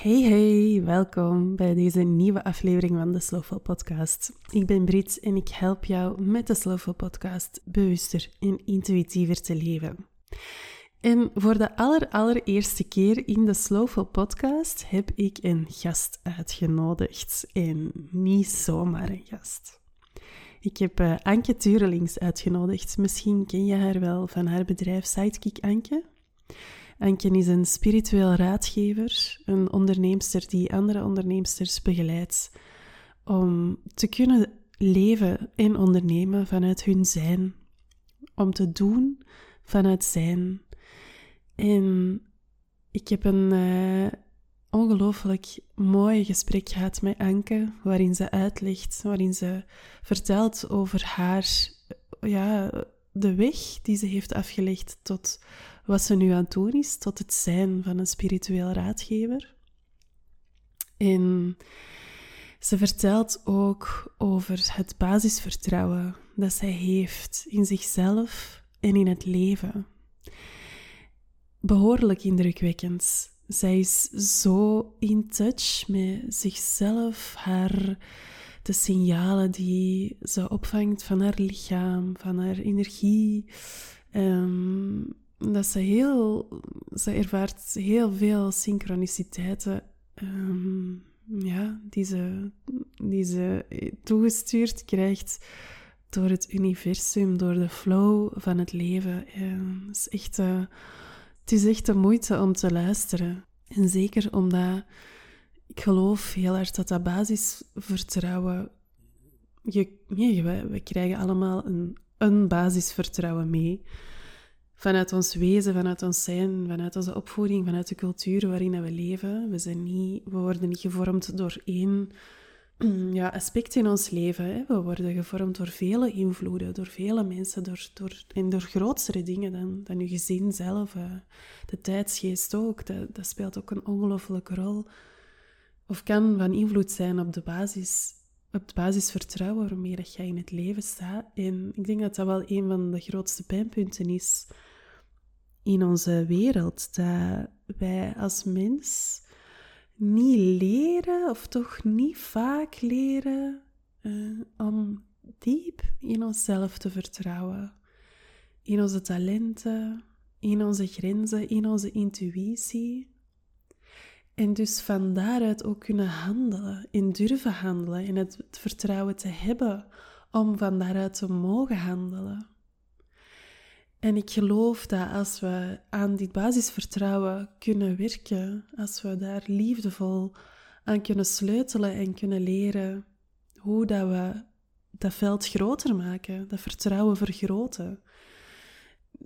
Hey hey, welkom bij deze nieuwe aflevering van de Slowful Podcast. Ik ben Brit en ik help jou met de Slowful Podcast bewuster en intuïtiever te leven. En voor de aller, allereerste keer in de Slowful Podcast heb ik een gast uitgenodigd. En niet zomaar een gast. Ik heb uh, Anke Turelings uitgenodigd. Misschien ken je haar wel van haar bedrijf Sidekick Anke. Anke is een spiritueel raadgever, een onderneemster die andere onderneemsters begeleidt om te kunnen leven en ondernemen vanuit hun zijn, om te doen vanuit zijn. En ik heb een uh, ongelooflijk mooi gesprek gehad met Anke, waarin ze uitlegt, waarin ze vertelt over haar, ja, de weg die ze heeft afgelegd tot wat ze nu aan het doen is tot het zijn van een spiritueel raadgever. En ze vertelt ook over het basisvertrouwen dat zij heeft in zichzelf en in het leven. Behoorlijk indrukwekkend. Zij is zo in touch met zichzelf, haar, de signalen die ze opvangt van haar lichaam, van haar energie. Um, dat ze heel, ze ervaart heel veel synchroniciteiten um, ja, die, ze, die ze toegestuurd krijgt door het universum, door de flow van het leven. En het, is echt, uh, het is echt moeite om te luisteren. En zeker omdat ik geloof heel erg dat dat basisvertrouwen. Je, nee, we, we krijgen allemaal een, een basisvertrouwen mee vanuit ons wezen, vanuit ons zijn, vanuit onze opvoeding, vanuit de cultuur waarin we leven. We, zijn niet, we worden niet gevormd door één ja, aspect in ons leven. Hè. We worden gevormd door vele invloeden, door vele mensen, door, door, en door grotere dingen dan, dan je gezin zelf. De tijdsgeest ook, dat, dat speelt ook een ongelofelijke rol. Of kan van invloed zijn op de basis op het basisvertrouwen waarmee dat jij in het leven staat. En ik denk dat dat wel een van de grootste pijnpunten is in onze wereld. Dat wij als mens niet leren, of toch niet vaak leren, uh, om diep in onszelf te vertrouwen. In onze talenten, in onze grenzen, in onze intuïtie. En dus van daaruit ook kunnen handelen en durven handelen en het vertrouwen te hebben om van daaruit te mogen handelen. En ik geloof dat als we aan dit basisvertrouwen kunnen werken, als we daar liefdevol aan kunnen sleutelen en kunnen leren hoe dat we dat veld groter maken, dat vertrouwen vergroten.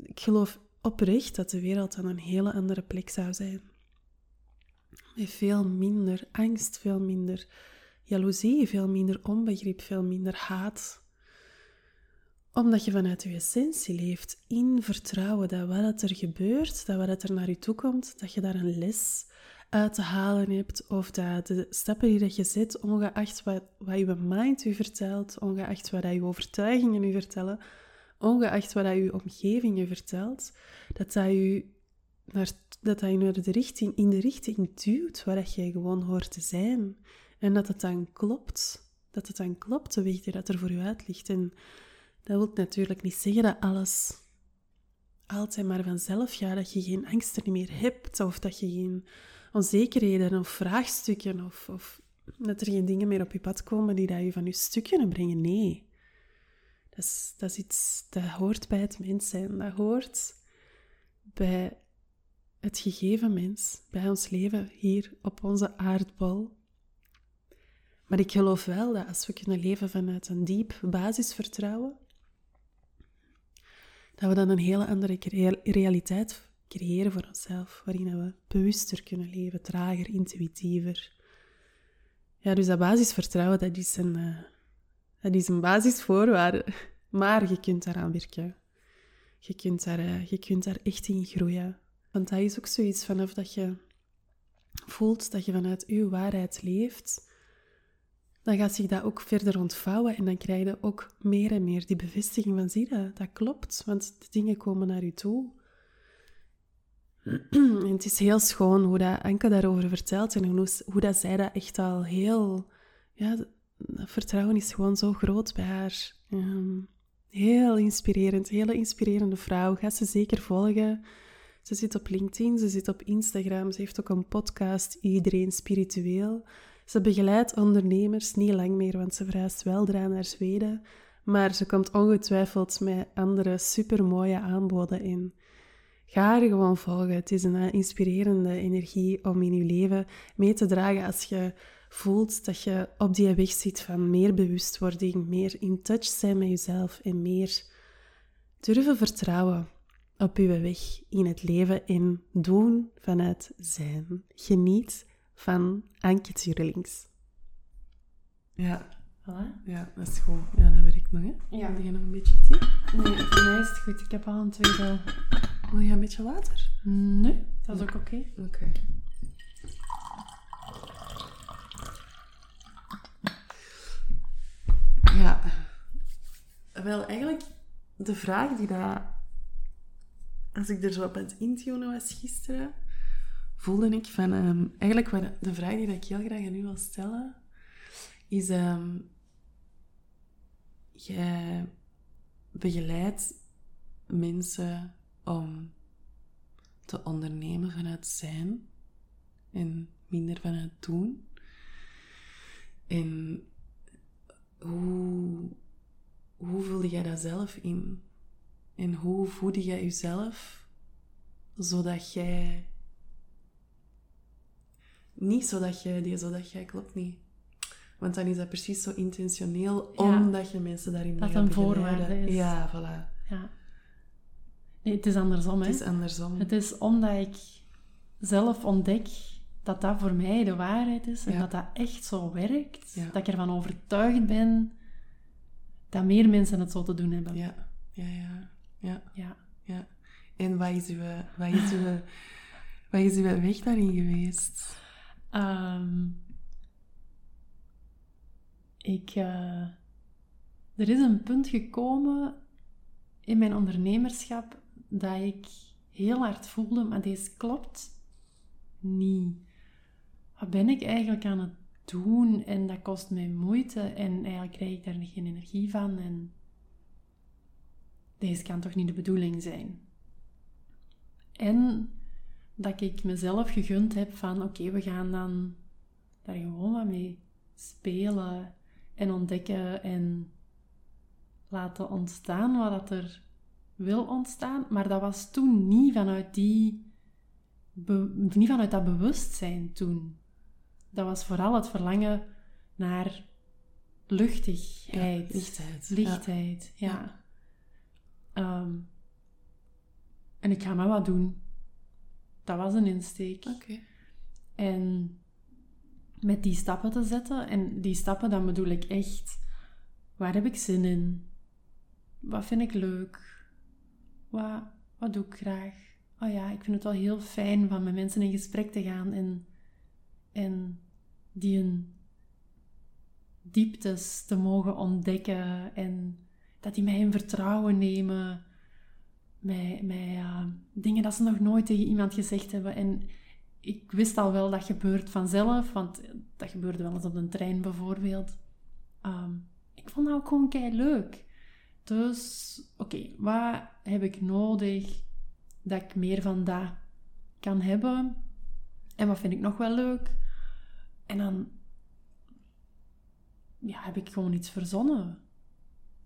Ik geloof oprecht dat de wereld dan een hele andere plek zou zijn. Met veel minder angst, veel minder jaloezie, veel minder onbegrip, veel minder haat omdat je vanuit je essentie leeft in vertrouwen dat wat er gebeurt, dat wat er naar je toe komt, dat je daar een les uit te halen hebt. Of dat de stappen die dat je zet, ongeacht wat, wat je mind u vertelt, ongeacht wat je overtuigingen u vertellen, ongeacht wat je omgeving je vertelt, dat dat je naar, dat dat naar de richting, in de richting duwt waar dat jij gewoon hoort te zijn. En dat het dan klopt. Dat het dan klopt, de weg die dat er voor je uit ligt. Dat wil natuurlijk niet zeggen dat alles altijd maar vanzelf gaat, dat je geen angsten meer hebt, of dat je geen onzekerheden of vraagstukken, of, of dat er geen dingen meer op je pad komen die dat je van je stuk kunnen brengen. Nee. Dat is, dat is iets dat hoort bij het mens zijn. Dat hoort bij het gegeven mens, bij ons leven hier op onze aardbol. Maar ik geloof wel dat als we kunnen leven vanuit een diep basisvertrouwen, dat we dan een hele andere realiteit creëren voor onszelf, waarin we bewuster kunnen leven, trager, intuïtiever. Ja, dus dat basisvertrouwen, dat is een, uh, dat is een basisvoorwaarde, maar je kunt daaraan werken. Je kunt, daar, uh, je kunt daar echt in groeien. Want dat is ook zoiets vanaf dat je voelt dat je vanuit je waarheid leeft, dan gaat zich dat ook verder ontvouwen en dan krijg je ook meer en meer die bevestiging van zie je, dat klopt, want de dingen komen naar je toe. en het is heel schoon hoe dat Anke daarover vertelt en hoe, hoe dat zij dat echt al heel... Ja, dat vertrouwen is gewoon zo groot bij haar. Ehm, heel inspirerend, hele inspirerende vrouw. Ga ze zeker volgen. Ze zit op LinkedIn, ze zit op Instagram, ze heeft ook een podcast, Iedereen Spiritueel. Ze begeleidt ondernemers, niet lang meer, want ze verhuist weldra naar Zweden. Maar ze komt ongetwijfeld met andere supermooie aanboden in. Ga haar gewoon volgen. Het is een inspirerende energie om in je leven mee te dragen als je voelt dat je op die weg zit van meer bewustwording, meer in touch zijn met jezelf en meer durven vertrouwen op je weg in het leven en doen vanuit zijn. Geniet van Anke Turelings. Ja. Voilà. Ja, dat is goed. Ja, dat werkt nog, hè? Ja. Wil je nog een beetje thee? Nee, voor mij is het goed. Ik heb al een tweede. Wil je een beetje water? Nee, dat is ook oké. Oké. Ja. Wel, eigenlijk de vraag die dat... Als ik er zo op het intunen was gisteren, voelde ik van... ehm, eigenlijk wat, de vraag die ik heel graag aan u wil stellen, is... ehm, jij begeleidt mensen om te ondernemen vanuit zijn en minder vanuit doen. En hoe, hoe voelde jij dat zelf in? En hoe voedde jij jezelf zodat jij. Niet zodat jij die, zodat jij klopt niet. Want dan is dat precies zo intentioneel, Ja. omdat je mensen daarin Dat een voorwaarde is. Ja, voilà. Ja. Nee, het is andersom, hè. Het is andersom. Het is omdat ik zelf ontdek dat dat voor mij de waarheid is en Ja. dat dat echt zo werkt. Ja. Dat ik ervan overtuigd ben dat meer mensen het zo te doen hebben. Ja, ja, ja. ja. Ja. Ja. En wat is uw, wat is uw, wat is uw weg daarin geweest? Ehm, ik, eh, er is een punt gekomen in mijn ondernemerschap dat ik heel hard voelde, maar deze klopt niet. Wat ben ik eigenlijk aan het doen? En dat kost mij moeite en eigenlijk krijg ik daar geen energie van. En deze kan toch niet de bedoeling zijn? En dat ik mezelf gegund heb van oké, we gaan dan daar gewoon wat mee spelen en ontdekken en laten ontstaan wat dat er wil ontstaan. Maar dat was toen niet vanuit die be- niet vanuit dat bewustzijn toen. Dat was vooral het verlangen naar luchtigheid, Ja, lichtheid. lichtheid, ja. Ja. Ehm, en ik ga maar wat doen. Dat was een insteek. Oké. En met die stappen te zetten, en die stappen dan bedoel ik echt, waar heb ik zin in? Wat vind ik leuk? Wat, wat doe ik graag? Oh ja, ik vind het wel heel fijn van met mensen in gesprek te gaan en, en die een dieptes te mogen ontdekken en dat die mij in vertrouwen nemen eh, dingen dat ze nog nooit tegen iemand gezegd hebben. En ik wist al wel dat gebeurt vanzelf, want dat gebeurde wel eens op een trein bijvoorbeeld. Ehm, ik vond dat ook gewoon kei leuk. Dus, oké, wat heb ik nodig dat ik meer van dat kan hebben? En wat vind ik nog wel leuk? En dan ja, heb ik gewoon iets verzonnen.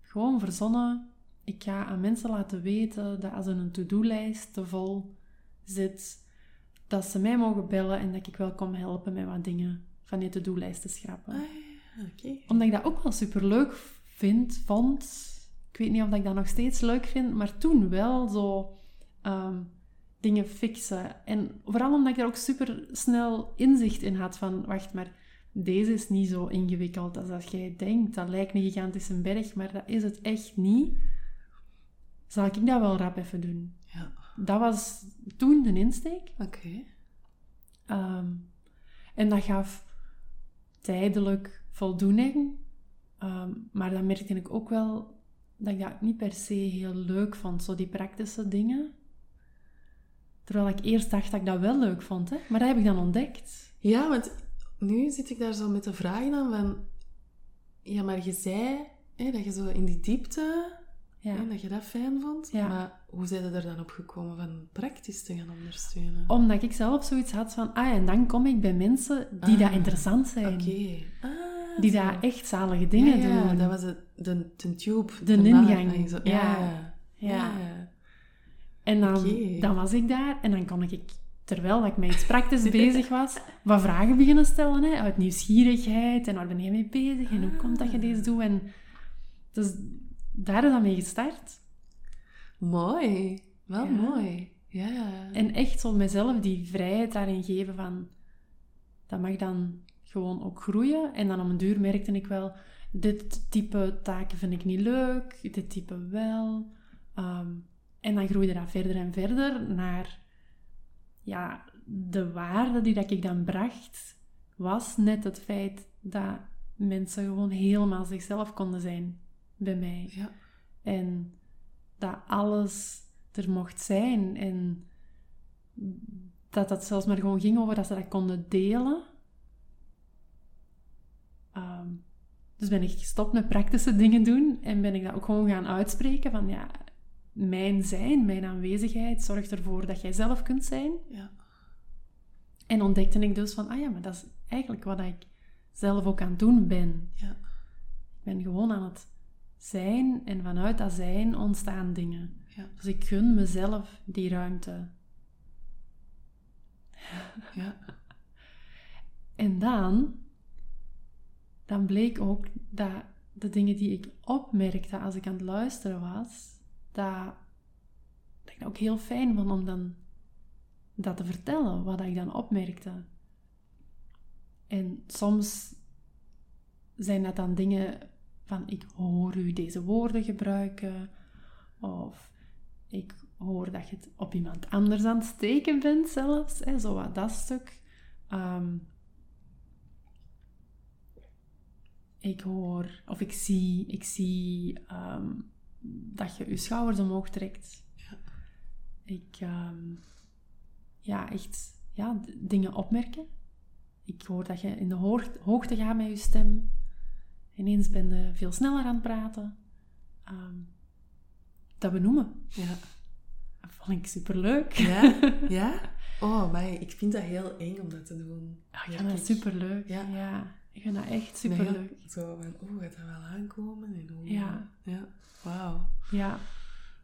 Gewoon verzonnen. Ik ga aan mensen laten weten dat als een to-do-lijst te vol zit, dat ze mij mogen bellen en dat ik wel kom helpen met wat dingen van die to-do-lijst te schrappen. Ah. Omdat ik dat ook wel super leuk vind, vond. Ik weet niet of ik dat nog steeds leuk vind, maar toen wel zo ehm, dingen fixen. En vooral omdat ik er ook super snel inzicht in had van, wacht maar, deze is niet zo ingewikkeld als dat jij denkt. Dat lijkt een gigantische berg, maar dat is het echt niet. Zal ik dat wel rap even doen? Ja, Dat was toen de insteek. oké. Ehm, en dat gaf tijdelijk voldoening. Ehm, maar dan merkte ik ook wel dat ik dat niet per se heel leuk vond. Zo die praktische dingen. Terwijl ik eerst dacht dat ik dat wel leuk vond, hè. Maar dat heb ik dan ontdekt. Ja, want nu zit ik daar zo met de vraag dan van... Ja, maar je zei hè, dat je zo in die diepte... Ja. hè, dat je dat fijn vond. Ja. Maar hoe zijn je er dan op gekomen van praktisch te gaan ondersteunen? Omdat ik zelf zoiets had van, ah en dan kom ik bij mensen die Ah, dat interessant zijn. Oké. Ah, Die zo. daar echt zalige dingen ja, ja, doen. dat was het, de, de tube. De daarna. ingang. Ah, zo- Ja. Ja. Ja. En dan, dan was ik daar en dan kon ik, terwijl ik met iets praktisch bezig was, wat vragen beginnen stellen. Hè, uit nieuwsgierigheid en waar ben je mee bezig en hoe komt dat je deze doet. En dus daar is dat mee gestart. Mooi. Wel Ja. mooi. Ja. En echt zo mezelf die vrijheid daarin geven van... Dat mag dan gewoon ook groeien. En dan om een duur merkte ik wel... Dit type taken vind ik niet leuk. Dit type wel. Ehm, en dan groeide dat verder en verder naar... Ja, de waarde die dat ik dan bracht... Was net het feit dat mensen gewoon helemaal zichzelf konden zijn bij mij. ja. En dat alles er mocht zijn. En dat dat zelfs maar gewoon ging over dat ze dat konden delen. Ehm, dus ben ik gestopt met praktische dingen doen en ben ik dat ook gewoon gaan uitspreken van ja, mijn zijn, mijn aanwezigheid zorgt ervoor dat jij zelf kunt zijn. Ja. En ontdekte ik dus van, ah ja, maar dat is eigenlijk wat ik zelf ook aan het doen ben. Ja. Ik ben gewoon aan het zijn en vanuit dat zijn ontstaan dingen. Ja. Dus ik gun mezelf die ruimte. Ja. En dan, dan bleek ook dat de dingen die ik opmerkte als ik aan het luisteren was, dat, dat ik dat ook heel fijn vond om dan dat te vertellen, wat ik dan opmerkte. En soms zijn dat dan dingen van ik hoor u deze woorden gebruiken, of ik hoor dat je het op iemand anders aan het steken bent zelfs, hè, zo wat dat stuk. Ehm, ik hoor, of ik zie, ik zie ehm, dat je je schouders omhoog trekt. Ja. Ik, ehm, ja, echt, ja, dingen opmerken. Ik hoor dat je in de hoog- hoogte gaat met je stem. Ineens ben je veel sneller aan het praten. Ehm, dat benoemen. Ja. Dat vond ik superleuk. Ja? Ja? Oh, maar ik vind dat heel eng om dat te doen. Ja, ik vind dat superleuk. Ja. Ja. ik vind dat echt superleuk. Zo van, oeh, gaat dat wel aankomen? En hoe... Ja. Ja. Wauw. Ja.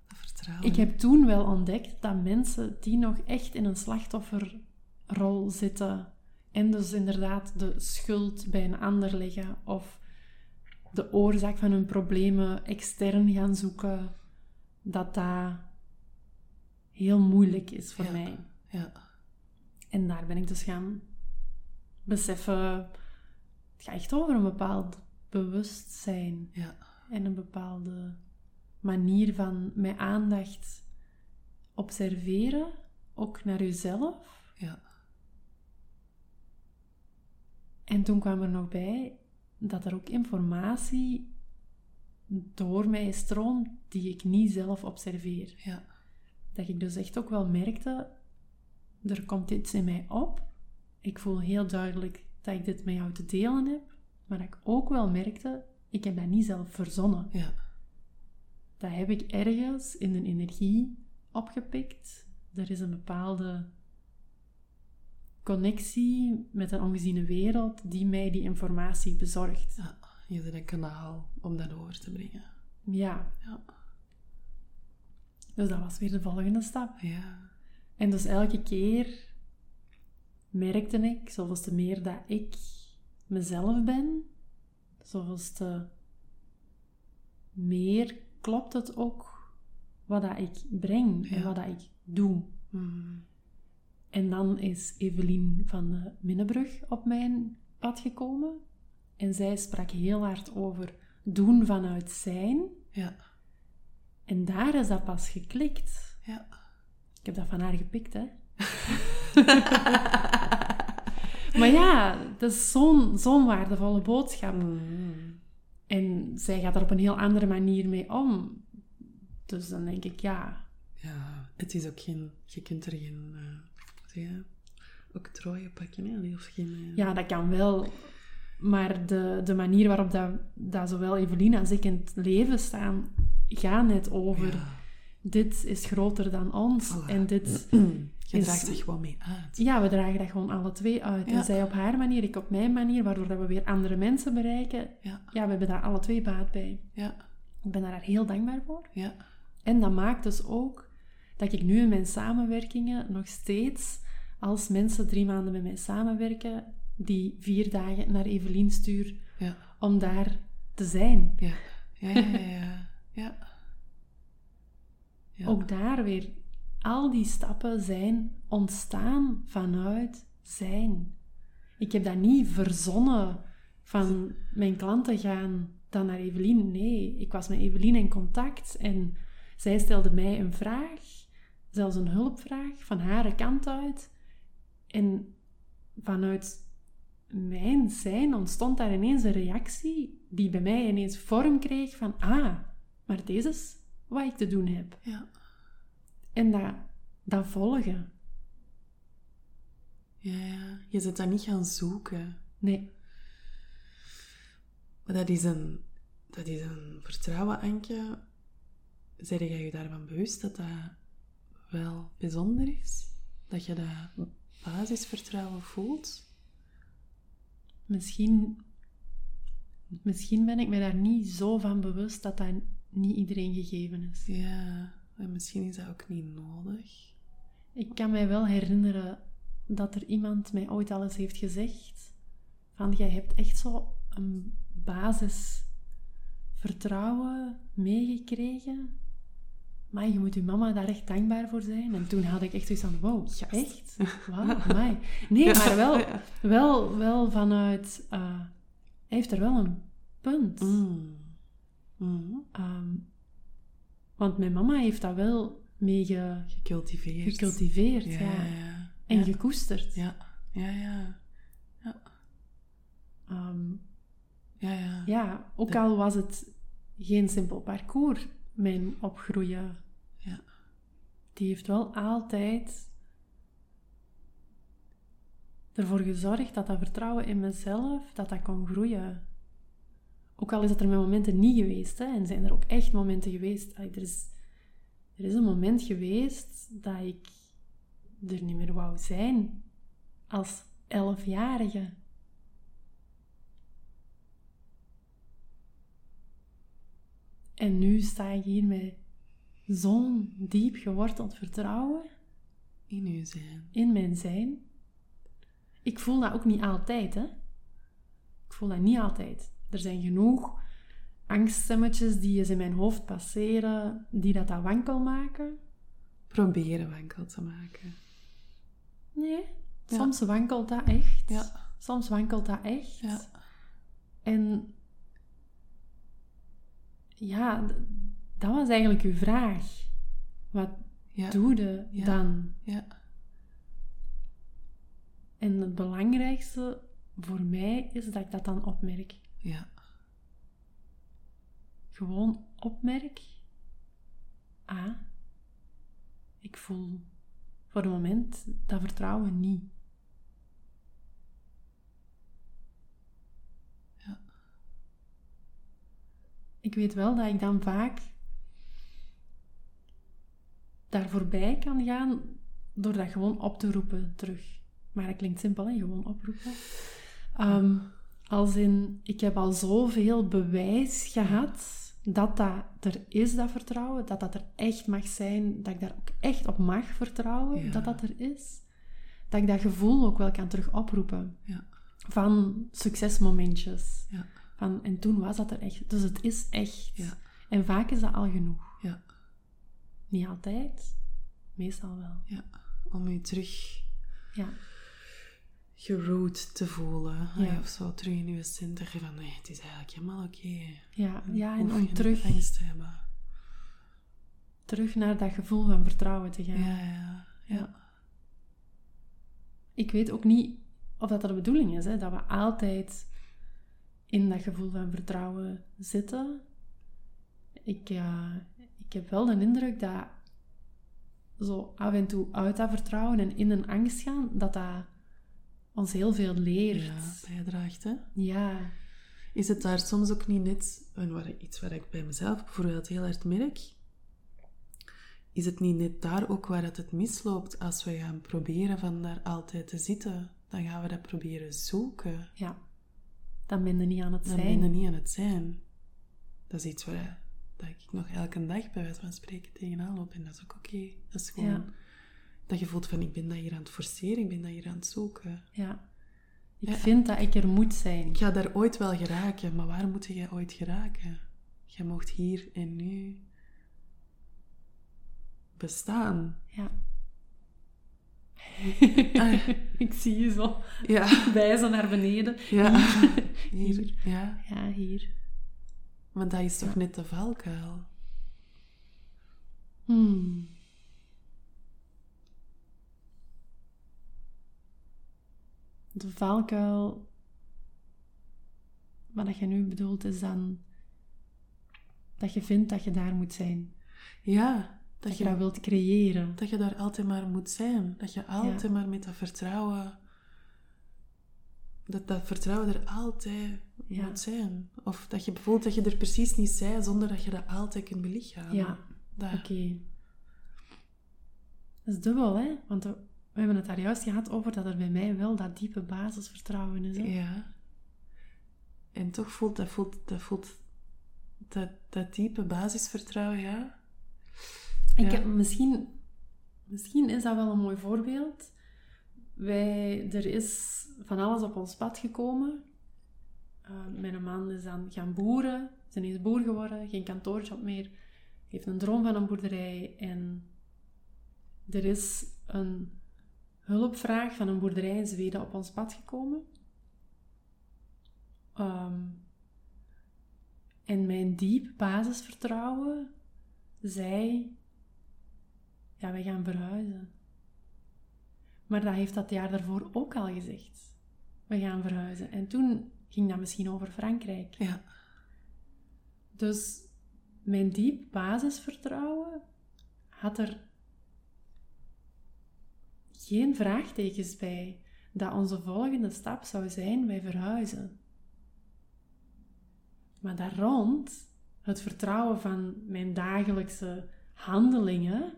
Dat vertrouwen. Ik heb toen wel ontdekt dat mensen die nog echt in een slachtofferrol zitten en dus inderdaad de schuld bij een ander leggen of de oorzaak van hun problemen extern gaan zoeken, dat dat heel moeilijk is voor Ja. mij. Ja. En daar ben ik dus gaan beseffen, het gaat echt over een bepaald bewustzijn Ja. en een bepaalde manier van met aandacht observeren, ook naar jezelf. Ja. En toen kwam er nog bij dat er ook informatie door mij stroomt die ik niet zelf observeer. Ja. Dat ik dus echt ook wel merkte, er komt iets in mij op. Ik voel heel duidelijk dat ik dit met jou te delen heb, maar dat ik ook wel merkte, ik heb dat niet zelf verzonnen. Ja. Dat heb ik ergens in een energie opgepikt. Er is een bepaalde connectie met een ongeziene wereld die mij die informatie bezorgt. Ja. Je bent een kanaal om dat over te brengen. Ja, Ja. dus dat was weer de volgende stap. Ja. En dus elke keer merkte ik, zoals te meer dat ik mezelf ben, zoals te meer klopt het ook wat dat ik breng en wat dat ik doe. Mm. En dan is Evelien van de Minnebrug op mijn pad gekomen. En zij sprak heel hard over doen vanuit zijn. Ja. En daar is dat pas geklikt. Ja. Ik heb dat van haar gepikt, hè. maar ja, dat is zo'n zo'n waardevolle boodschap. Mm. En zij gaat er op een heel andere manier mee om. Dus dan denk ik, ja, Ja. het is ook geen... Je kunt er geen... eh je? Octrooien pakken, hè? Of geen... eh, Ja, dat kan wel. Maar de, de manier waarop dat, dat zowel Evelien als ik in het leven staan, gaat net over... ja. Dit is groter dan ons. En dit... Je is- draagt er gewoon mee uit. Ja, we dragen dat gewoon alle twee uit. Ja. En zij op haar manier, ik op mijn manier, waardoor dat we weer andere mensen bereiken. Ja, Ja, we hebben daar alle twee baat bij. ja, Ik ben daar heel dankbaar voor. ja. En dat maakt dus ook dat ik nu in mijn samenwerkingen nog steeds, als mensen drie maanden met mij samenwerken, die vier dagen naar Evelien stuur Ja, om daar te zijn. ja, ja, ja, ja, ja. ja. Ook daar weer, al die stappen zijn ontstaan vanuit zijn. Ik heb dat niet verzonnen van mijn klanten gaan dan naar Evelien. Nee, ik was met Evelien in contact en zij stelde mij een vraag, zelfs een hulpvraag, van haar kant uit. En vanuit mijn zijn ontstond daar ineens een reactie die bij mij ineens vorm kreeg van, ah, maar deze is wat ik te doen heb. Ja, En dat, dat volgen. ja, ja. Je zit dat niet gaan zoeken. Nee, Maar dat is een, dat is een vertrouwen, Anke. Zeg jij je daarvan bewust dat dat wel bijzonder is? Dat je dat basisvertrouwen voelt? misschien, misschien ben ik me daar niet zo van bewust dat dat niet iedereen gegeven is. Ja, en misschien is dat ook niet nodig. Ik kan mij wel herinneren dat er iemand mij ooit al eens heeft gezegd van jij hebt echt zo een basis vertrouwen meegekregen, maar je moet je mama daar echt dankbaar voor zijn. En toen had ik echt zoiets van, wow, echt? Wauw, amai. Nee, maar wel, wel, wel vanuit... eh, hij heeft er wel een punt. Mm. Mm. Ehm, want mijn mama heeft dat wel mee ge- Gecultiveerd. gecultiveerd Ja, ja. ja. en ja. gekoesterd. Ja, ja, ja. Ja, ja. ja, ook De- al was het geen simpel parcours, mijn opgroeien. Die heeft wel altijd ervoor gezorgd dat dat vertrouwen in mezelf, dat dat kon groeien. Ook al is het er met momenten niet geweest, hè, en zijn er ook echt momenten geweest. Er is, er is een moment geweest dat ik er niet meer wou zijn als elfjarige. En nu sta ik hier met zo'n diep geworteld vertrouwen In u zijn. in mijn zijn. Ik voel dat ook niet altijd, hè. Ik voel dat niet altijd. Er zijn genoeg angststemmetjes die eens in mijn hoofd passeren, die dat, dat wankel maken. Proberen wankel te maken. Nee, Ja. soms wankelt dat echt. Ja. Soms wankelt dat echt. Ja. En ja, dat was eigenlijk uw vraag. Wat Ja. doe je Ja. dan? Ja. En het belangrijkste voor mij is dat ik dat dan opmerk. Ja. Gewoon opmerk. Ah, ik voel voor het moment dat vertrouwen niet. Ja. Ik weet wel dat ik dan vaak daar voorbij kan gaan door dat gewoon op te roepen terug. Maar dat klinkt simpel, hè? Gewoon oproepen. Ehm, als in, ik heb al zoveel bewijs gehad dat dat er is, dat vertrouwen. Dat dat er echt mag zijn. Dat ik daar ook echt op mag vertrouwen, Ja. dat dat er is. Dat ik dat gevoel ook wel kan terug oproepen. Ja. Van succesmomentjes. Ja. Van, en toen was dat er echt. Dus het is echt. Ja. En vaak is dat al genoeg. Ja. Niet altijd, meestal wel. Ja. Om je terug Ja, te voelen. Ja. Of zo terug in je centrum van nee, het is eigenlijk helemaal oké. ja, ja en Hoef je om terug, angst te hebben. terug naar dat gevoel van vertrouwen te gaan. Ja, ja, ja. Ik weet ook niet of dat de bedoeling is, hè, dat we altijd in dat gevoel van vertrouwen zitten. Ik, eh, ik heb wel de indruk dat zo af en toe uit dat vertrouwen en in een angst gaan, dat dat ons heel veel leert. Ja, bijdraagt, hè? Ja, Is het daar soms ook niet net, en waar, iets waar ik bij mezelf bijvoorbeeld heel hard merk, is het niet net daar ook waar het, het misloopt als we gaan proberen van daar altijd te zitten? Dan gaan we dat proberen zoeken. ja. Dan ben je niet aan het Dan zijn. ben je niet aan het zijn. Dat is iets waar dat ik nog elke dag bij wijze van spreken tegenaan loop. En dat is ook oké. Dat is gewoon Ja. dat je voelt van ik ben dat hier aan het forceren, ik ben dat hier aan het zoeken. Ja. Ik Ja. vind dat ik er moet zijn. Ik ga daar ooit wel geraken, maar waar moet jij ooit geraken? Je mocht hier en nu bestaan. Ja. Ah. ik zie je zo Ja, wijzen naar beneden. ja. Hier. Hier, ja. Ja, hier. Maar dat is toch net de valkuil? Hmm. De valkuil, wat dat je nu bedoelt, is dan dat je vindt dat je daar moet zijn. Ja, Dat, dat je dat wilt creëren. dat je daar altijd maar moet zijn. Dat je altijd maar met dat vertrouwen... Dat dat vertrouwen er altijd Ja. moet zijn. Of dat je bijvoorbeeld dat je er precies niet zij zonder dat je dat altijd kunt belichamen. Ja, oké. Dat is dubbel, hè? Want we, we hebben het daar juist gehad over dat er bij mij wel dat diepe basisvertrouwen is. Hè? Ja. En toch voelt dat, voelt, dat, voelt dat, dat diepe basisvertrouwen, ja. Ik Ja. heb, misschien, misschien is dat wel een mooi voorbeeld. Wij, er is van alles op ons pad gekomen. Uh, mijn man is dan gaan boeren. Ze is boer geworden, geen kantoorjob meer. Heeft een droom van een boerderij. En er is een hulpvraag van een boerderij in Zweden op ons pad gekomen. Ehm, en mijn diep basisvertrouwen zei: Ja, wij gaan verhuizen. Maar dat heeft dat jaar daarvoor ook al gezegd. We gaan verhuizen. En toen ging dat misschien over Frankrijk. Ja. Dus mijn diep basisvertrouwen had er geen vraagtekens bij dat onze volgende stap zou zijn: wij verhuizen. Maar daar rond, het vertrouwen van mijn dagelijkse handelingen,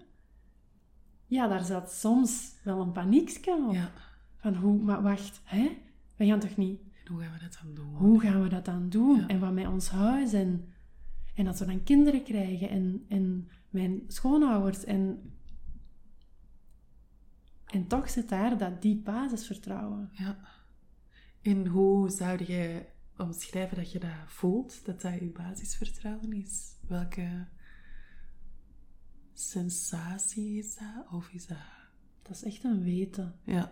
ja, daar zat soms wel een paniekje op. ja. Van hoe, maar wacht, hè? We gaan toch niet En hoe gaan we dat dan doen? hoe gaan we dat dan doen? Ja. En wat met ons huis en, en als we dan kinderen krijgen en, en mijn schoonouders en, en toch zit daar dat diep basisvertrouwen. Ja. En hoe zou jij omschrijven dat je dat voelt? Dat dat je basisvertrouwen is? Welke sensatie is dat? Of is dat... Dat is echt een weten. Ja.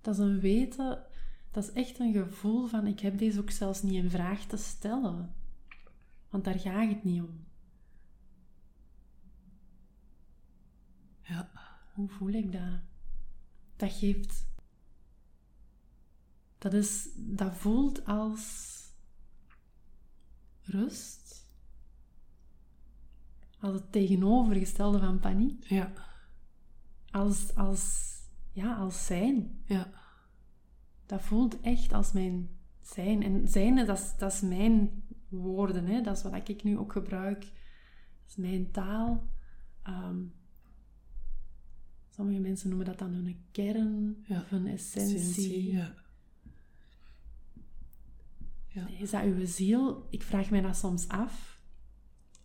Dat is een weten, dat is echt een gevoel van ik heb deze ook zelfs niet in vraag te stellen. Want daar gaat het niet om. Ja. Hoe voel ik dat? Dat geeft. Dat, is, dat voelt als rust. Als het tegenovergestelde van paniek. Ja. Als, als, ja, als zijn. Ja. Dat voelt echt als mijn zijn. En zijn, dat is, dat is mijn woorden. Hè? Dat is wat ik nu ook gebruik. Dat is mijn taal. Ehm, sommige mensen noemen dat dan hun kern Ja, of hun essentie. Essentie, Ja. Ja. Is dat uw ziel? Ik vraag mij dat soms af.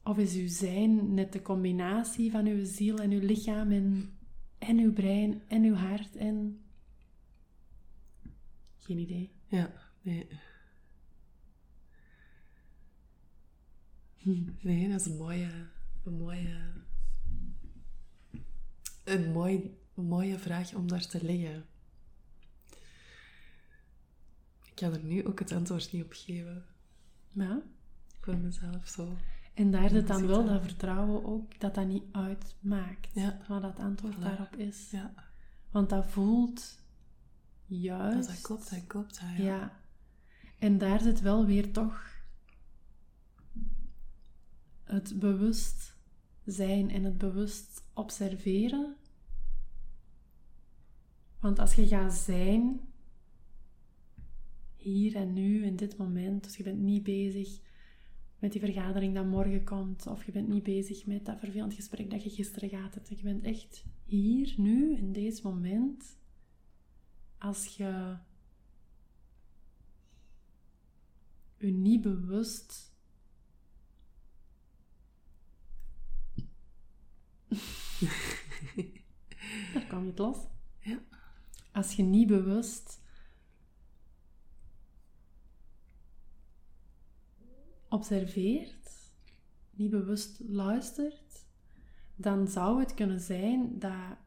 Of is uw zijn net de combinatie van uw ziel en uw lichaam en, en uw brein en uw hart en... Geen idee. Ja. Nee. Nee, dat is een mooie... Een mooie... Een, mooi, mooie vraag om daar te leggen. Ik kan er nu ook het antwoord niet op geven. Ja. Voor mezelf zo. En daar zit dan wel dat. vertrouwen ook, dat dat niet uitmaakt. Ja. Wat dat antwoord Voilà. daarop is. Ja, Want dat voelt juist... dat klopt, dat klopt. Ja. Ja. ja. En daar zit wel weer toch het bewust zijn en het bewust observeren. Want als je gaat zijn, hier en nu, in dit moment, dus je bent niet bezig met die vergadering dat morgen komt, of je bent niet bezig met dat vervelend gesprek dat je gisteren gehad hebt. Je bent echt hier, nu, in deze moment. Als je je niet bewust Daar kwam je het los. Ja. Als je niet bewust observeert, niet bewust luistert, dan zou het kunnen zijn dat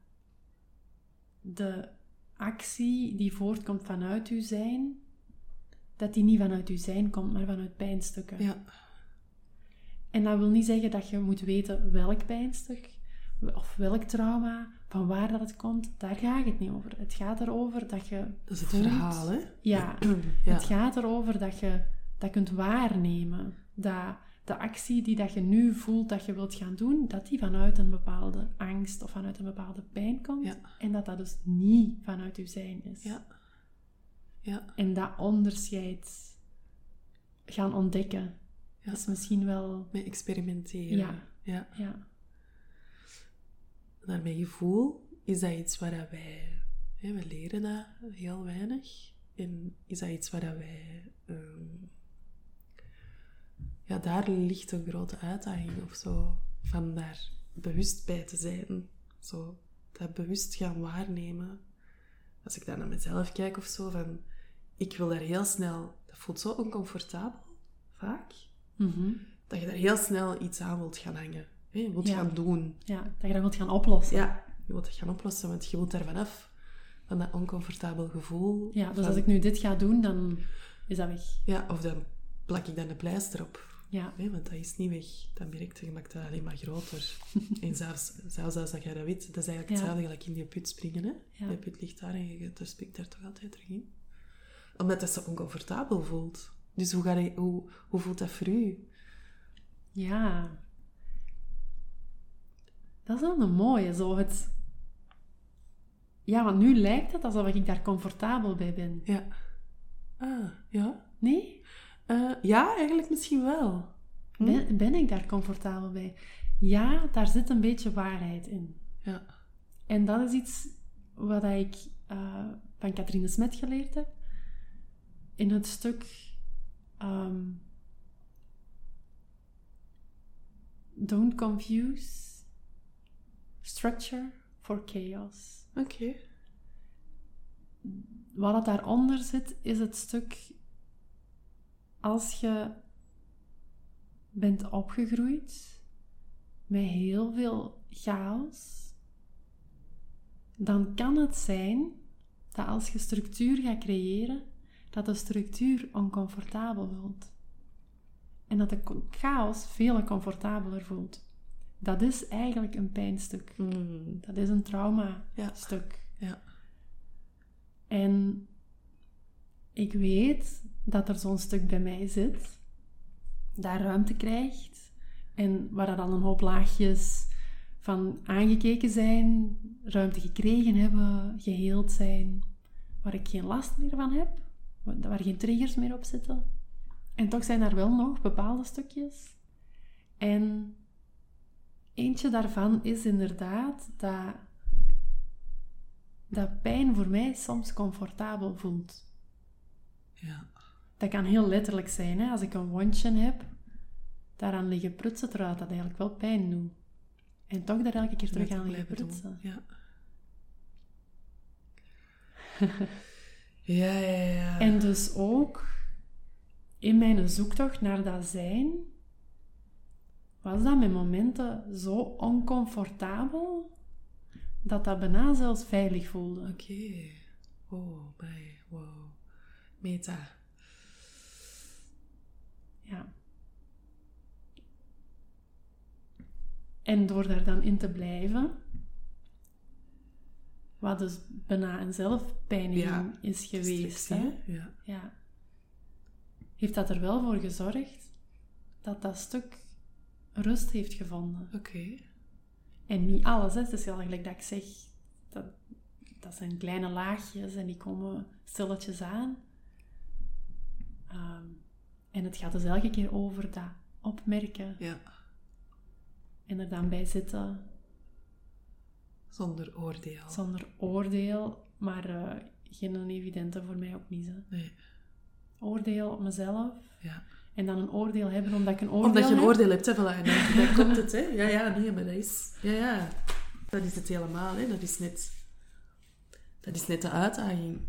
de actie die voortkomt vanuit uw zijn, dat die niet vanuit uw zijn komt, maar vanuit pijnstukken. Ja. En dat wil niet zeggen dat je moet weten welk pijnstuk of welk trauma, van waar dat het komt. Daar gaat het niet over. Het gaat erover dat je. Dat is het voelt- verhaal, hè? Ja, Ja. het gaat erover dat je dat kunt waarnemen. Dat de actie die dat je nu voelt dat je wilt gaan doen, dat die vanuit een bepaalde angst of vanuit een bepaalde pijn komt. Ja. En dat dat dus niet vanuit je zijn is. Ja. Ja. En dat onderscheid gaan ontdekken. Ja. is misschien wel... Met experimenteren. Ja. ja. Mijn gevoel is dat iets waar wij... Hè, we leren dat heel weinig. En is dat iets waar dat wij... ehm, ja, daar ligt een grote uitdaging of zo. Van daar bewust bij te zijn. Zo, dat bewust gaan waarnemen. Als ik daar naar mezelf kijk of zo, van... Ik wil daar heel snel... Dat voelt zo oncomfortabel, vaak. Mhm. Dat je daar heel snel iets aan wilt gaan hangen. Hè, Je wilt Ja. gaan doen. ja dat je dat wilt gaan oplossen. Ja, je wilt het gaan oplossen, want je wilt daar vanaf. Van dat oncomfortabel gevoel. Ja, dus van- als ik nu dit ga doen, dan is dat weg. Ja, of dan plak ik dan de pleister op. Ja, Hè, want dat is niet weg. Dan merk je, je maakt dat alleen maar groter. en zelfs, zelfs als dat jij dat weet, dat is eigenlijk Ja. hetzelfde gelijk in die put springen. Hè? Ja. Die put ligt daar en je er spikt daar toch altijd terug in. Omdat dat zo oncomfortabel voelt. Dus hoe, ga je, hoe, hoe voelt dat voor u? ja. Dat is wel een mooie, zo het... Ja, want nu lijkt het alsof ik daar comfortabel bij ben. Ja. Ah, ja. Nee? Eh, ja, eigenlijk misschien wel. Hm? Ben, ben ik daar comfortabel bij? Ja, daar zit een beetje waarheid in. Ja. En dat is iets wat ik eh, van Katrine Smet geleerd heb. In het stuk ehm, Don't confuse structure for chaos. Oké. Wat het daaronder zit, is het stuk als je bent opgegroeid met heel veel chaos, dan kan het zijn dat als je structuur gaat creëren, dat de structuur oncomfortabel voelt. En dat de chaos veel comfortabeler voelt. Dat is eigenlijk een pijnstuk. Mm, Dat is een trauma-stuk. Ja. Ja. En ik weet dat er zo'n stuk bij mij zit, daar ruimte krijgt en waar er dan een hoop laagjes van aangekeken zijn, ruimte gekregen hebben, geheeld zijn, waar ik geen last meer van heb, wa- waar geen triggers meer op zitten. En toch zijn er wel nog bepaalde stukjes. En eentje daarvan is inderdaad dat dat pijn voor mij soms comfortabel voelt. Ja. Dat kan heel letterlijk zijn. Hè? Als ik een wondje heb, daaraan liggen prutsen, terwijl dat eigenlijk wel pijn doet. En toch daar elke keer terug aan liggen doen. prutsen. Ja. ja, ja, ja. En dus ook in mijn zoektocht naar dat zijn, was dat met momenten zo oncomfortabel, dat dat bijna zelfs veilig voelde. Oké. Oh, my. Wow. Meta. Ja. En door daar dan in te blijven, wat dus bijna een zelfpijniging Ja, is geweest, hè? Ja. ja. heeft dat er wel voor gezorgd dat dat stuk rust heeft gevonden. Oké. En niet alles, hè. het is heel gelijk dat ik zeg, dat, dat zijn kleine laagjes en die komen stilletjes aan. Ehm, en het gaat dus elke keer over dat opmerken Ja. en er dan bij zitten Zonder oordeel. zonder oordeel, maar eh, geen evidente voor mij ook niet. Hè. Nee. Oordeel op mezelf Ja. en dan een oordeel hebben omdat ik een oordeel Omdat je een heb. oordeel hebt, hè, voilà. Dan komt het, hè. Ja, ja, nee, maar dat is... Ja, ja. Dat is het helemaal, hè. Dat is net... Dat is net de uitdaging.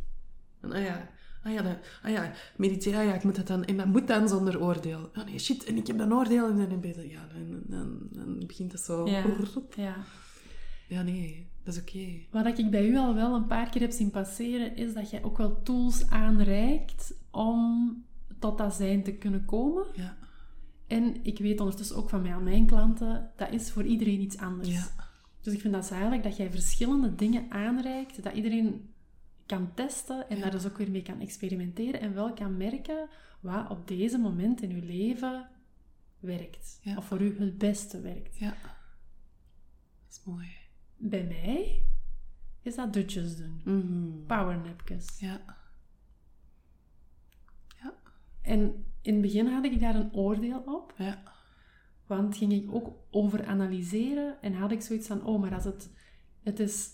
En, ah ja... Ah ja, dat, ah ja, mediteren, ah ja, ik moet dat dan... En dat moet dan zonder oordeel. Oh nee, shit, en ik heb een oordeel. En dan, ben je- ja, dan, dan, dan begint het zo... Ja. Ja. Ja, nee, dat is oké. Wat ik bij u al wel een paar keer heb zien passeren, is dat jij ook wel tools aanreikt om tot dat zijn te kunnen komen. Ja. En ik weet ondertussen ook van mij aan mijn klanten, dat is voor iedereen iets anders. Ja. Dus ik vind dat zalig dat jij verschillende dingen aanreikt, dat iedereen kan testen en daar dus ook weer mee kan experimenteren en wel kan merken wat op deze moment in uw leven werkt. Ja. Of voor u het beste werkt. Ja. Dat is mooi. Bij mij is dat dutjes doen. Mhm. Powernapjes. Ja. Ja. En in het begin had ik daar een oordeel op, Ja. want ging ik ook over analyseren en had ik zoiets van, oh, maar als het, het is,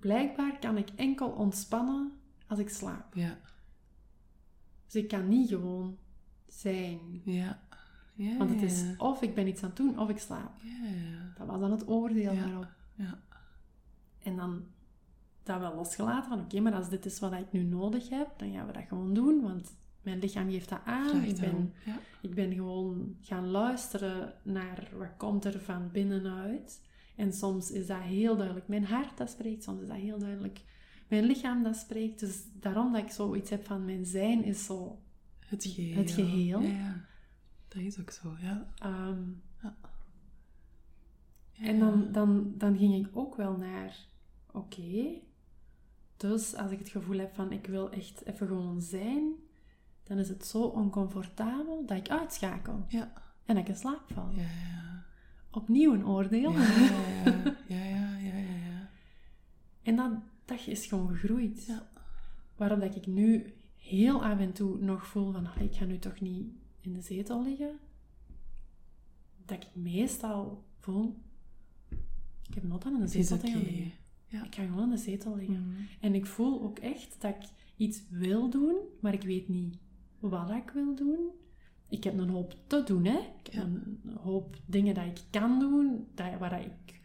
blijkbaar kan ik enkel ontspannen als ik slaap. Ja. Dus ik kan niet gewoon zijn. Ja. Ja. Want het is of ik ben iets aan het doen, of ik slaap. Ja, ja. Dat was dan het oordeel Ja. daarop. Ja. En dan dat wel losgelaten van, oké, maar als dit is wat ik nu nodig heb, dan gaan we dat gewoon doen, want mijn lichaam geeft dat aan. Ik ben. Ja. ik ben gewoon gaan luisteren naar wat komt er van binnenuit. En soms is dat heel duidelijk mijn hart dat spreekt, soms is dat heel duidelijk mijn lichaam dat spreekt. Dus daarom dat ik zoiets heb van mijn zijn is zo... Het geheel. Het geheel. Ja, ja. Dat is ook zo, ja. ehm, Ja. En dan, dan, dan ging ik ook wel naar, oké, dus als ik het gevoel heb van ik wil echt even gewoon zijn, dan is het zo oncomfortabel dat ik uitschakel Ja. en dat ik in slaap val. Ja, ja. Opnieuw een oordeel. Ja, ja, ja. Ja, ja. En dat, dat is gewoon gegroeid. Ja. Waarom dat ik nu heel af en toe nog voel van, "Allee, ik ga nu toch niet in de zetel liggen. Dat ik meestal voel, ik heb nood aan in de Het is zetel te gaan liggen. Ja. Ik ga gewoon in de zetel liggen. Mhm. En ik voel ook echt dat ik iets wil doen, maar ik weet niet wat ik wil doen. Ik heb een hoop te doen, hè. Ik heb een hoop dingen dat ik kan doen, dat, waar ik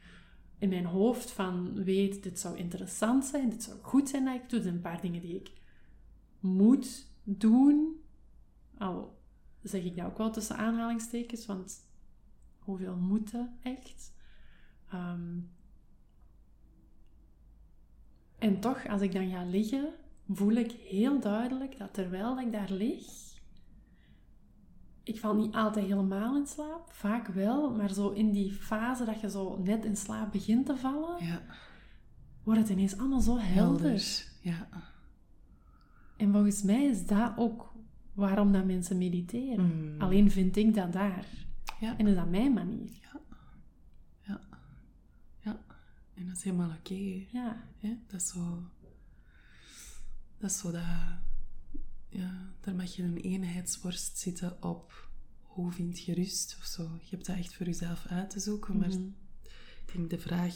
in mijn hoofd van weet, dit zou interessant zijn, dit zou goed zijn dat ik doe. Er zijn een paar dingen die ik moet doen. Al zeg ik dat ook wel tussen aanhalingstekens, want hoeveel moeten echt? Ehm, en toch, als ik dan ga liggen, voel ik heel duidelijk dat terwijl ik daar lig, ik val niet altijd helemaal in slaap, vaak wel, maar zo in die fase dat je zo net in slaap begint te vallen, Ja. wordt het ineens allemaal zo helder. Helder. Ja. En volgens mij is dat ook waarom dat mensen mediteren. Mm. Alleen vind ik dat daar. Ja. En is dat mijn manier. Ja. Ja. En dat is helemaal oké. Ja. hè. Dat is zo... Dat is zo dat... Ja, daar mag je een eenheidsworst zitten op hoe vind je rust of zo. Je hebt dat echt voor jezelf uit te zoeken, maar Mhm. ik denk de vraag,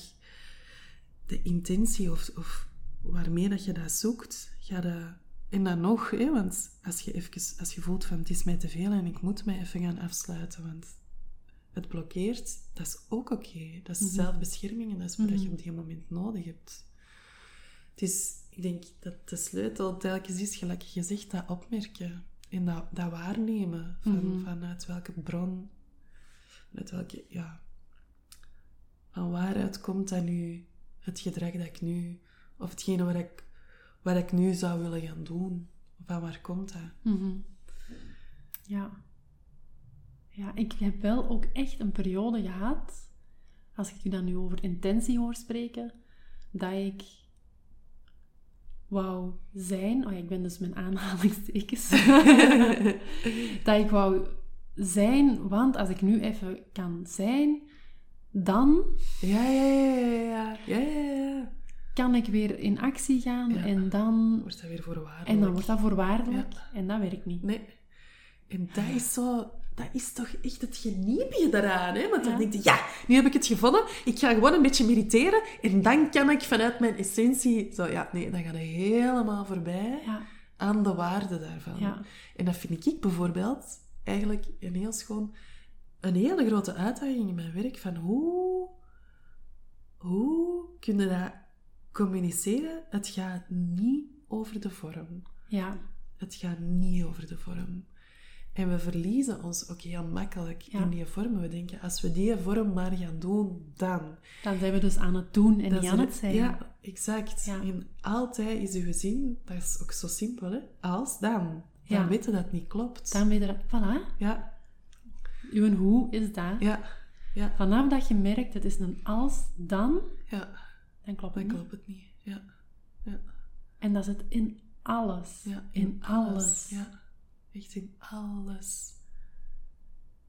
de intentie of, of waarmee dat je dat zoekt, ga dat... En dan nog, hè, want als je, even, als je voelt van het is mij te veel en ik moet mij even gaan afsluiten, want het blokkeert, dat is ook oké. Dat is Mhm. zelfbescherming en dat is wat je Mhm. op die moment nodig hebt. Het is, ik denk dat de sleutel telkens is, gelijk je zegt, dat opmerken en dat, dat waarnemen van, Mhm. vanuit welke bron, vanuit welke, ja, van waaruit komt dat nu, het gedrag dat ik nu, of hetgene wat ik, wat ik nu zou willen gaan doen. Van waar komt dat? Mhm. Ja. Ja, ik heb wel ook echt een periode gehad, als ik je dan nu over intentie hoor spreken, dat ik wou zijn, oh ja, ik ben dus mijn aanhalingstekens, dat ik wou zijn, want als ik nu even kan zijn, dan Ja, ja, ja, ja, ja. Kan ik weer in actie gaan Ja. en dan, Wordt dat weer voorwaardelijk. en dan wordt dat voorwaardelijk en dat werkt niet. Nee. En dat is zo... Dat is toch echt het geniepige daaraan, hè? Want dan Ja. denk je, ja, nu heb ik het gevonden. Ik ga gewoon een beetje mediteren. En dan kan ik vanuit mijn essentie... Zo, ja, nee, dan ga je helemaal voorbij Ja, aan de waarde daarvan. Ja. En dat vind ik bijvoorbeeld eigenlijk een heel schoon... Een hele grote uitdaging in mijn werk. Van hoe... Hoe kun je dat communiceren? Het gaat niet over de vorm. ja, Het gaat niet over de vorm. En we verliezen ons ook heel makkelijk Ja. in die vormen. We denken, als we die vorm maar gaan doen, dan. dan zijn we dus aan het doen en niet aan het zijn. Ja, exact. Ja. En altijd is uw gezin, dat is ook zo simpel, hè? Als dan. Dan Ja. weten dat het niet klopt. Dan weet je dat, voilà, Ja, uw hoe is dat. ja, ja, Vanaf dat je merkt, het is een als, dan, ja. dan klopt Dan het niet. klopt het niet. Ja, ja, En dat zit in alles. ja. in, alles. Ja, echt in alles.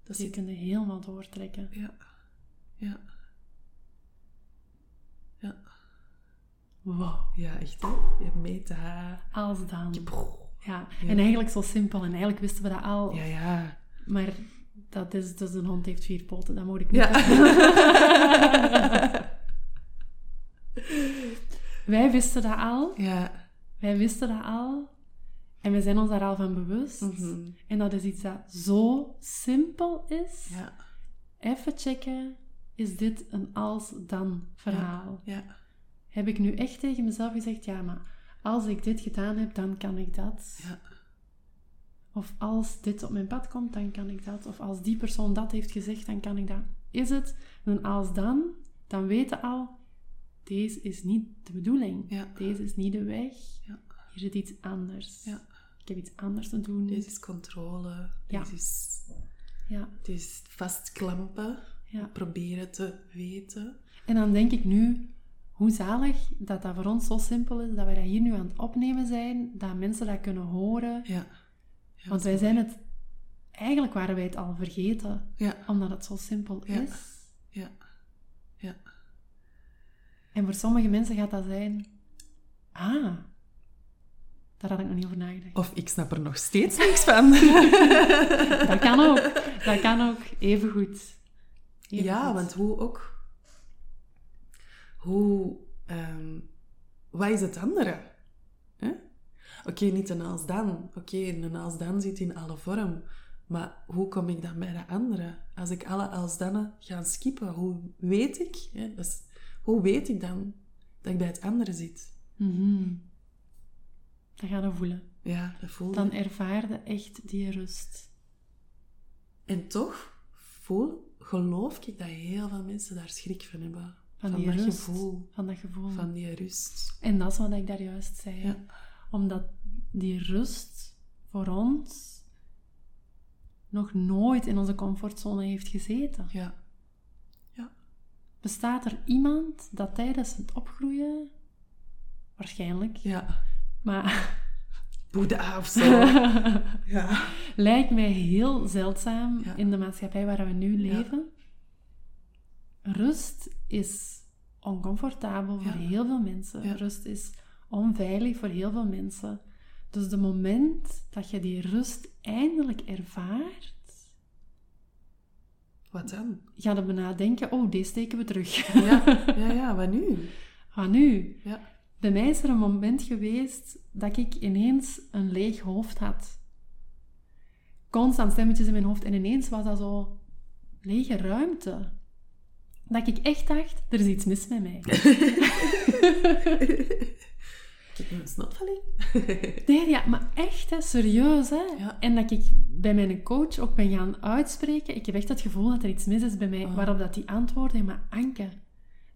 Dat Je kunt helemaal doortrekken. Ja, ja. Ja. Wow. Ja, echt, hè? Je meet haar. Als dan. Je- Ja. Ja. En eigenlijk zo simpel. En eigenlijk wisten we dat al. Ja, ja. Maar dat is, dus een hond heeft vier poten. Dat moet ik niet Ja. Wij wisten dat al. ja. Wij wisten dat al. En we zijn ons daar al van bewust. Mhm. En dat is iets dat zo simpel is. Ja. Even checken. Is dit een als-dan verhaal? Ja. Heb ik nu echt tegen mezelf gezegd, ja, maar als ik dit gedaan heb, dan kan ik dat. Ja. Of als dit op mijn pad komt, dan kan ik dat. Of als die persoon dat heeft gezegd, dan kan ik dat. Is het een als dan, dan weten al, deze is niet de bedoeling. Deze is niet de weg. Ja. Hier zit iets anders. Ja. Ik heb iets anders te doen. Deze is controle. Ja. Deze is, Ja, dit is vastklampen. ja. Proberen te weten. En dan denk ik nu, hoe zalig dat dat voor ons zo simpel is, dat wij dat hier nu aan het opnemen zijn, dat mensen dat kunnen horen. Ja. ja Want wij zijn het, eigenlijk waren wij het al vergeten, Ja. omdat het zo simpel Ja. is. Ja. Ja. En voor sommige mensen gaat dat zijn, ah, daar had ik nog niet over nagedacht. Of ik snap er nog steeds niks van. Dat kan ook, dat kan ook, even goed. Ja, want hoe ook... Hoe... ehm, wat is het andere? Oké, niet een als dan. Oké, een als dan zit in alle vorm. Maar hoe kom ik dan bij de andere? Als ik alle als dannen ga skippen, hoe weet ik? Hè? Dus, hoe weet ik dan dat ik bij het andere zit? Mhm. Dat ga je voelen. Ja, dat voel je. Dan ervaarde echt die rust. En toch voel, geloof ik dat heel veel mensen daar schrik van hebben. Van, Van die dat rust. gevoel. Van dat gevoel. Van die rust. En dat is wat ik daar juist zei. Ja. Omdat die rust voor ons nog nooit in onze comfortzone heeft gezeten. Ja. Bestaat er iemand dat tijdens het opgroeien, waarschijnlijk, Ja. Maar Boeddha of zo. ja. lijkt mij heel zeldzaam Ja. in de maatschappij waar we nu leven. Rust is oncomfortabel voor heel veel mensen. Rust is onveilig voor heel veel mensen. Dus de moment dat je die rust eindelijk ervaart, Wat dan? ga je bijna denken, oh, deze steken we terug. Ja, ja, ja, wat nu? Wat nu? Ja. Bij mij is er een moment geweest dat ik ineens een leeg hoofd had. Constant stemmetjes in mijn hoofd en ineens was dat zo lege ruimte. Dat ik echt dacht, er is iets mis met mij. Ik heb een snotvalling. Nee, ja, maar echt, hè, serieus. Hè? Ja. En dat ik bij mijn coach ook ben gaan uitspreken. Ik heb echt het gevoel dat er iets mis is bij mij. Oh. Waarop dat die antwoordde, maar Anke,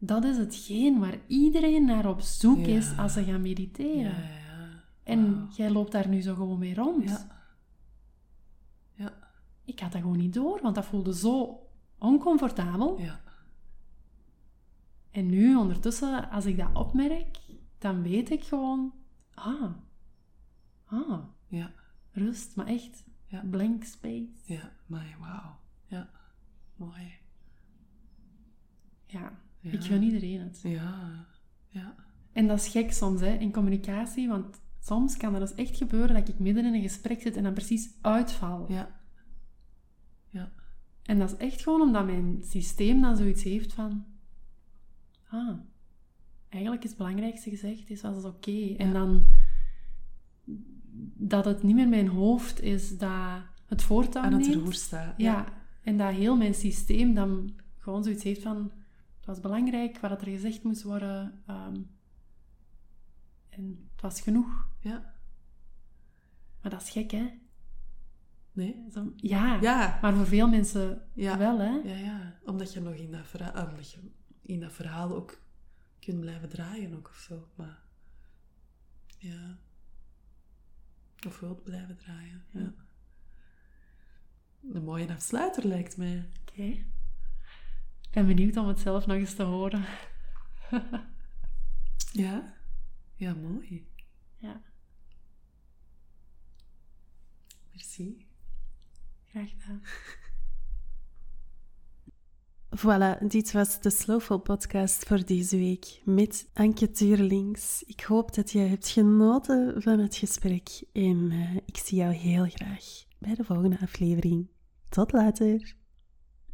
dat is hetgeen waar iedereen naar op zoek Ja. is als ze gaan mediteren. Ja, ja. En jij loopt daar nu zo gewoon mee rond. Ja. Ja. Ik had dat gewoon niet door, want dat voelde zo oncomfortabel. Ja. En nu, ondertussen, als ik dat opmerk, dan weet ik gewoon... Ah, ah, Ja. rust. Maar echt, Ja. Blank space. Ja, maar wauw. Ja, mooi. Ja, Ja. ik gun iedereen het. Ja, ja. En dat is gek soms, hè, in communicatie, want soms kan er dus echt gebeuren dat ik midden in een gesprek zit en dan precies uitval. Ja. Ja. En dat is echt gewoon omdat mijn systeem dan zoiets heeft van... Ah, eigenlijk is het belangrijkste gezegd, is was oké. En Ja. dan... Dat het niet meer mijn hoofd is dat het voortouw Aan het roer staat. Ja. en dat heel mijn systeem dan gewoon zoiets heeft van... Was belangrijk wat er gezegd moest worden. ehm, en het was genoeg. Ja. Maar dat is gek, hè? Nee? Zo- ja, Ja. maar voor veel mensen Ja. wel, hè? Ja, ja. Omdat je nog in dat verhaal, omdat je in dat verhaal ook kunt blijven draaien ook of zo. Maar ja. Of wilt blijven draaien. Ja. Een mooie afsluiter lijkt mij. Oké. Ik ben benieuwd om het zelf nog eens te horen. Ja. Ja, mooi. Ja, Merci. graag gedaan. Voilà, dit was de Slowful podcast voor deze week met Anke Tuurlings. Ik hoop dat je hebt genoten van het gesprek en eh, ik zie jou heel graag bij de volgende aflevering. Tot later!